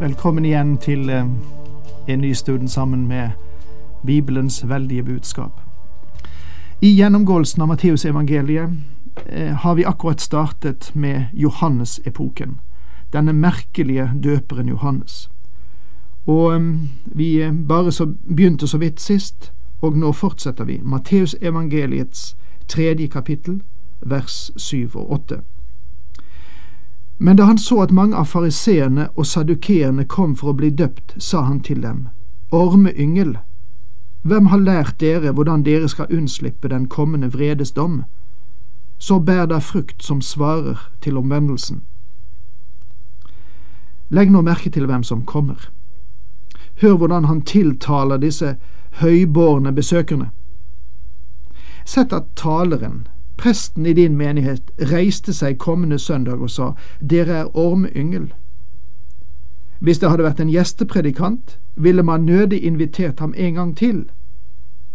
Velkommen igjen til eh, en ny stund sammen med Bibelens veldige budskap. I gjennomgåelsen av Matteusevangeliet eh, har vi akkurat startet med Johannes-epoken, denne merkelige døperen Johannes. Og eh, vi bare så begynte så vidt sist, og nå fortsetter vi. Matteusevangeliets tredje kapittel, vers syv og åtte. Men da han så at mange av fariseerne og sadukeerne kom for å bli døpt, sa han til dem, Ormeyngel, hvem har lært dere hvordan dere skal unnslippe den kommende vredes dom? Så bær da frukt som svarer til omvendelsen. Legg nå merke til hvem som kommer. Hør hvordan han tiltaler disse høybårne besøkerne. Sett at taleren, Presten i din menighet reiste seg kommende søndag og sa, Dere er ormeyngel. Hvis det hadde vært en gjestepredikant, ville man nødig invitert ham en gang til,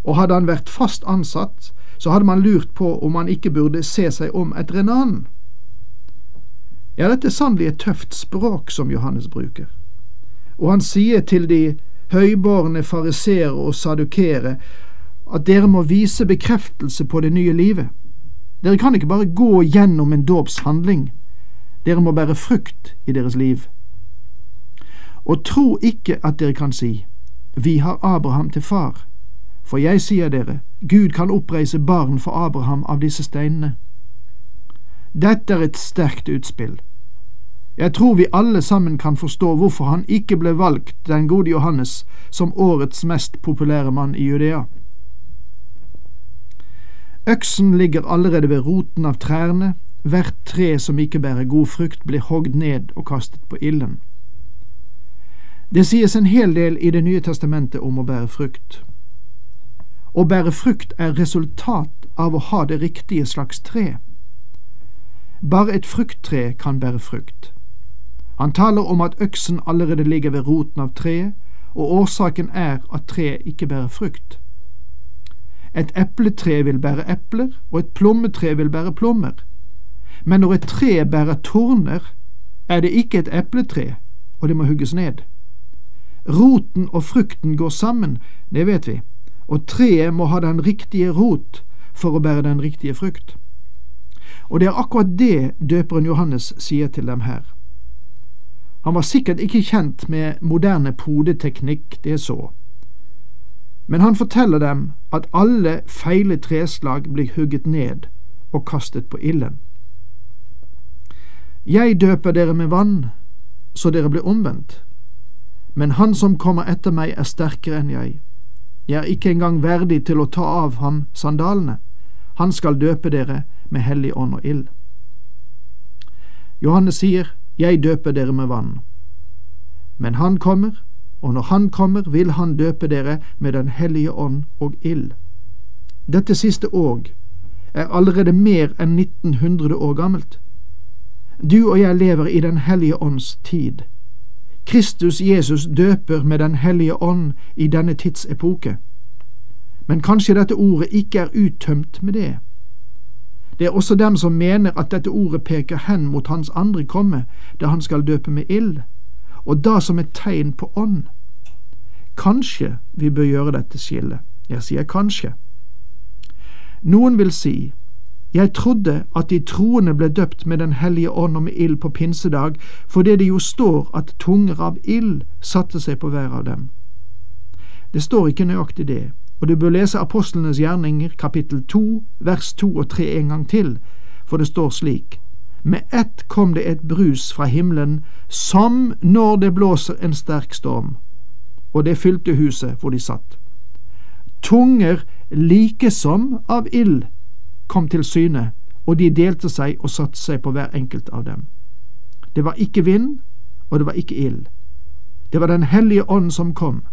og hadde han vært fast ansatt, så hadde man lurt på om han ikke burde se seg om etter en annen. Ja, dette er sannelig et tøft språk som Johannes bruker, og han sier til de høybårne fariseere og sadukere at dere må vise bekreftelse på det nye livet. Dere kan ikke bare gå gjennom en dåpshandling. Dere må bære frukt i deres liv. Og tro ikke at dere kan si, Vi har Abraham til far. For jeg sier dere, Gud kan oppreise barn for Abraham av disse steinene. Dette er et sterkt utspill. Jeg tror vi alle sammen kan forstå hvorfor han ikke ble valgt, den gode Johannes, som årets mest populære mann i Judea. Øksen ligger allerede ved roten av trærne, hvert tre som ikke bærer god frukt, blir hogd ned og kastet på ilden. Det sies en hel del i Det nye testamentet om å bære frukt. Å bære frukt er resultat av å ha det riktige slags tre. Bare et frukttre kan bære frukt. Han taler om at øksen allerede ligger ved roten av treet, og årsaken er at treet ikke bærer frukt. Et epletre vil bære epler, og et plommetre vil bære plommer. Men når et tre bærer torner, er det ikke et epletre, og det må hugges ned. Roten og frukten går sammen, det vet vi, og treet må ha den riktige rot for å bære den riktige frukt. Og det er akkurat det døperen Johannes sier til dem her. Han var sikkert ikke kjent med moderne podeteknikk, det så. Men han forteller dem at alle feile treslag blir hugget ned og kastet på ilden. Jeg døper dere med vann, så dere blir omvendt. Men han som kommer etter meg, er sterkere enn jeg. Jeg er ikke engang verdig til å ta av ham sandalene. Han skal døpe dere med hellig ånd og ild. Johannes sier, Jeg døper dere med vann. Men han kommer, og når Han kommer, vil Han døpe dere med Den hellige ånd og ild. Dette siste òg er allerede mer enn 1900 år gammelt. Du og jeg lever i Den hellige ånds tid. Kristus Jesus døper med Den hellige ånd i denne tidsepoke. Men kanskje dette ordet ikke er uttømt med det. Det er også dem som mener at dette ordet peker hen mot Hans andre komme, da Han skal døpe med ild, og da som et tegn på ånd. Kanskje vi bør gjøre dette skillet. Jeg sier kanskje. Noen vil si, jeg trodde at de troende ble døpt med Den hellige ånd og med ild på pinsedag, fordi det jo står at tunger av ild satte seg på hver av dem. Det står ikke nøyaktig det, og du bør lese Apostlenes gjerninger kapittel to, vers to og tre en gang til, for det står slik. Med ett kom det et brus fra himmelen, som når det blåser en sterk storm og det fylte huset hvor de satt. Tunger likesom av ild kom til syne, og de delte seg og satte seg på hver enkelt av dem. Det var ikke vind, og det var ikke ild. Det var Den hellige ånd som kom.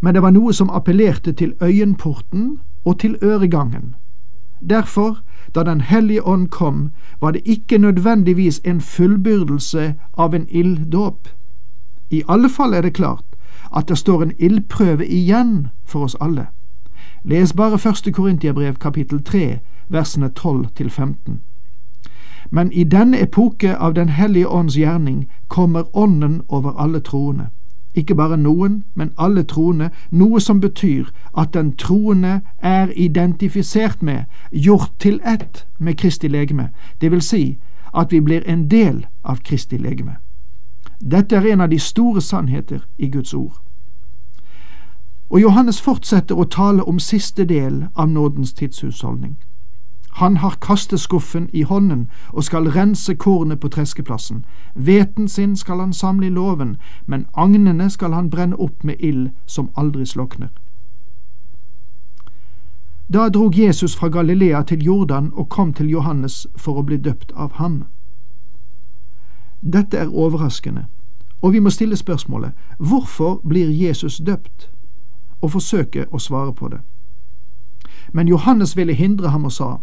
Men det var noe som appellerte til øyenporten og til øregangen. Derfor, da Den hellige ånd kom, var det ikke nødvendigvis en fullbyrdelse av en ilddåp. I alle fall er det klart at det står en ildprøve igjen for oss alle. Les bare første Korintiabrev kapittel 3, versene 12 til 15. Men i denne epoke av Den hellige ånds gjerning kommer Ånden over alle troende. Ikke bare noen, men alle troende, noe som betyr at den troende er identifisert med, gjort til ett med Kristi legeme, det vil si at vi blir en del av Kristi legeme. Dette er en av de store sannheter i Guds ord. Og Johannes fortsetter å tale om siste del av nådens tidshusholdning. Han har kasteskuffen i hånden og skal rense kornet på treskeplassen. Hveten sin skal han samle i låven, men agnene skal han brenne opp med ild som aldri slokner. Da drog Jesus fra Galilea til Jordan og kom til Johannes for å bli døpt av ham. Dette er overraskende, og vi må stille spørsmålet hvorfor blir Jesus døpt, og forsøke å svare på det. Men Johannes ville hindre ham og sa,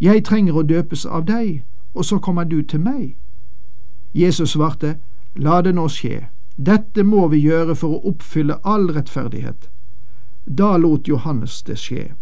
Jeg trenger å døpes av deg, og så kommer du til meg. Jesus svarte, La det nå skje, dette må vi gjøre for å oppfylle all rettferdighet. Da lot Johannes det skje.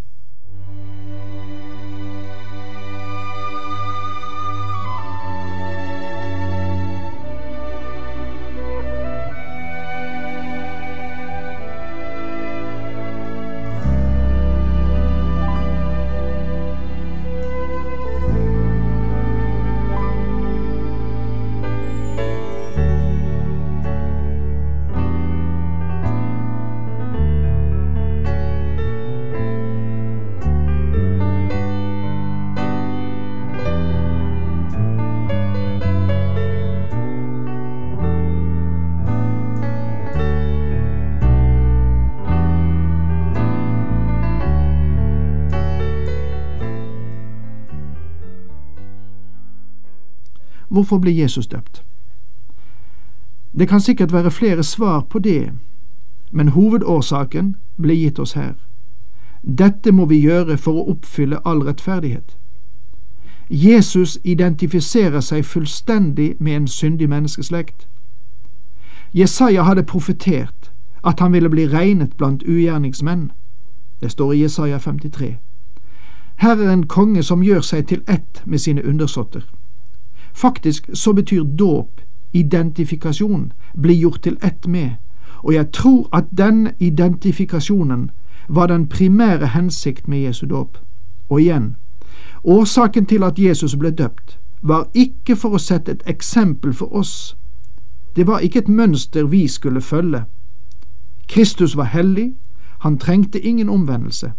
Hvorfor ble Jesus døpt? Det kan sikkert være flere svar på det, men hovedårsaken ble gitt oss her. Dette må vi gjøre for å oppfylle all rettferdighet. Jesus identifiserer seg fullstendig med en syndig menneskeslekt. Jesaja hadde profetert at han ville bli regnet blant ugjerningsmenn. Det står i Jesaja 53. Her er en konge som gjør seg til ett med sine undersåtter. Faktisk så betyr dåp identifikasjon, bli gjort til ett med, og jeg tror at den identifikasjonen var den primære hensikt med Jesu dåp. Og igjen, årsaken til at Jesus ble døpt, var ikke for å sette et eksempel for oss. Det var ikke et mønster vi skulle følge. Kristus var hellig, han trengte ingen omvendelse.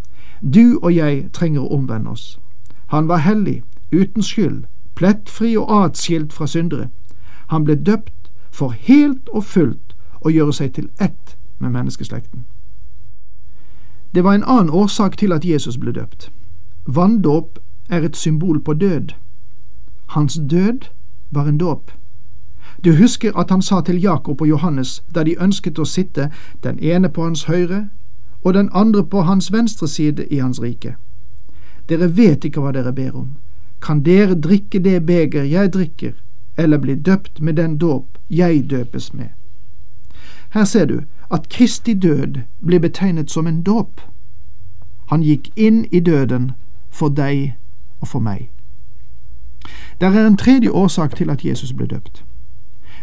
Du og jeg trenger å omvende oss. Han var hellig, uten skyld, plettfri og atskilt fra syndere. Han ble døpt for helt og fullt å gjøre seg til ett med menneskeslekten. Det var en annen årsak til at Jesus ble døpt. Vanndåp er et symbol på død. Hans død var en dåp. Du husker at han sa til Jakob og Johannes da de ønsket å sitte, den ene på hans høyre og den andre på hans venstre side i hans rike. Dere vet ikke hva dere ber om kan dere drikke det beger jeg drikker, eller bli døpt med den dåp jeg døpes med. Her ser du at Kristi død blir betegnet som en dåp. Han gikk inn i døden for deg og for meg. Der er en tredje årsak til at Jesus ble døpt.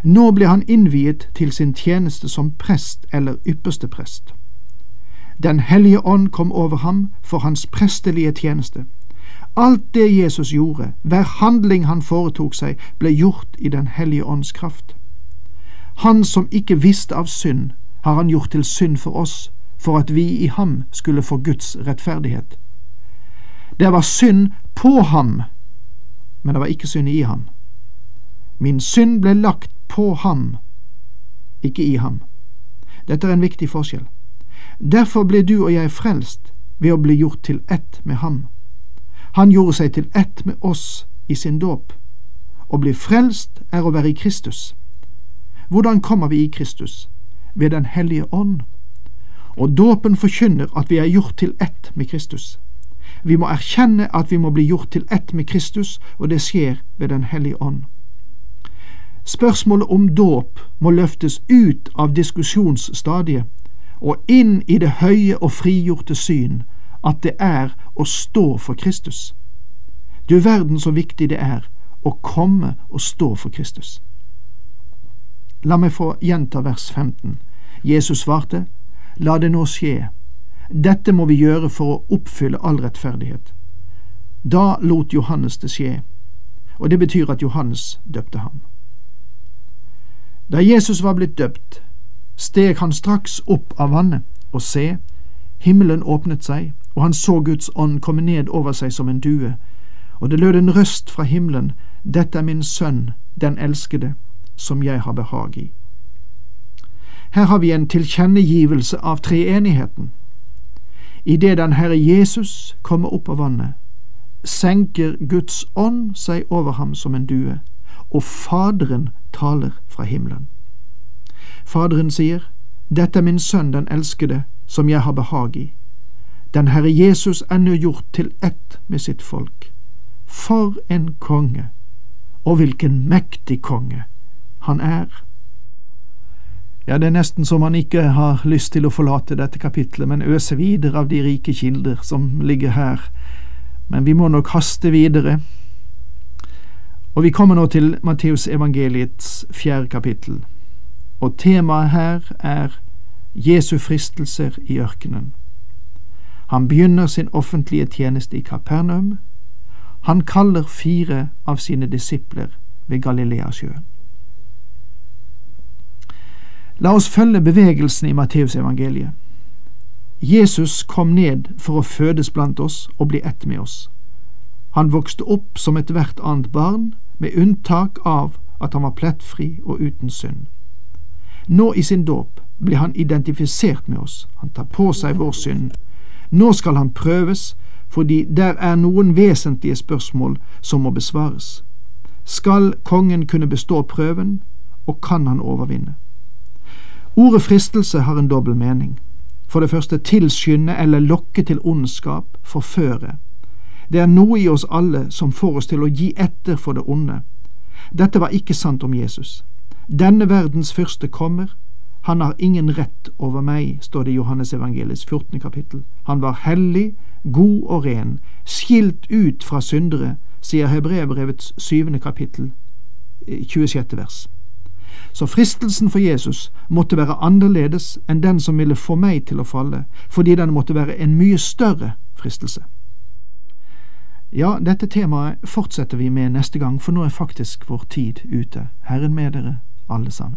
Nå ble han innviet til sin tjeneste som prest eller ypperste prest. Den hellige ånd kom over ham for hans prestelige tjeneste. Alt det Jesus gjorde, hver handling han foretok seg, ble gjort i Den hellige ånds kraft. Han som ikke visste av synd, har han gjort til synd for oss, for at vi i ham skulle få Guds rettferdighet. Det var synd på ham, men det var ikke synd i ham. Min synd ble lagt på ham, ikke i ham. Dette er en viktig forskjell. Derfor ble du og jeg frelst ved å bli gjort til ett med ham. Han gjorde seg til ett med oss i sin dåp. Å bli frelst er å være i Kristus. Hvordan kommer vi i Kristus? Ved Den hellige ånd. Og dåpen forkynner at vi er gjort til ett med Kristus. Vi må erkjenne at vi må bli gjort til ett med Kristus, og det skjer ved Den hellige ånd. Spørsmålet om dåp må løftes ut av diskusjonsstadiet og inn i det høye og frigjorte syn at det er å stå for Kristus. Du verden så viktig det er å komme og stå for Kristus. La meg få gjenta vers 15. Jesus svarte, La det nå skje. Dette må vi gjøre for å oppfylle all rettferdighet. Da lot Johannes det skje, og det betyr at Johannes døpte ham. Da Jesus var blitt døpt, steg han straks opp av vannet, og se, himmelen åpnet seg, og han så Guds ånd komme ned over seg som en due, og det lød en røst fra himmelen, Dette er min sønn, den elskede, som jeg har behag i. Her har vi en tilkjennegivelse av treenigheten. Idet den Herre Jesus kommer opp av vannet, senker Guds ånd seg over ham som en due, og Faderen taler fra himmelen. Faderen sier, Dette er min sønn den elskede, som jeg har behag i. Den Herre Jesus er nå gjort til ett med sitt folk. For en konge, og hvilken mektig konge han er. Ja, det er nesten som han ikke har lyst til å forlate dette kapitlet, men øse videre av de rike kilder som ligger her. Men vi må nok haste videre. Og vi kommer nå til Matteus evangeliets fjerde kapittel, og temaet her er Jesu fristelser i ørkenen. Han begynner sin offentlige tjeneste i Kapernaum. Han kaller fire av sine disipler ved Galileasjøen. La oss følge bevegelsen i Matteusevangeliet. Jesus kom ned for å fødes blant oss og bli ett med oss. Han vokste opp som ethvert annet barn, med unntak av at han var plettfri og uten synd. Nå i sin dåp blir han identifisert med oss, han tar på seg vår synd. Nå skal han prøves, fordi der er noen vesentlige spørsmål som må besvares. Skal kongen kunne bestå prøven, og kan han overvinne? Ordet fristelse har en dobbel mening. For det første tilskynde eller lokke til ondskap, forføre. Det er noe i oss alle som får oss til å gi etter for det onde. Dette var ikke sant om Jesus. Denne verdens fyrste kommer, han har ingen rett over meg, står det i Johannes evangeliets 14. kapittel. Han var hellig, god og ren, skilt ut fra syndere, sier Hebreerbrevets syvende kapittel, 26. Eh, vers. Så fristelsen for Jesus måtte være annerledes enn den som ville få meg til å falle, fordi den måtte være en mye større fristelse. Ja, dette temaet fortsetter vi med neste gang, for nå er faktisk vår tid ute. Herren med dere, alle sammen.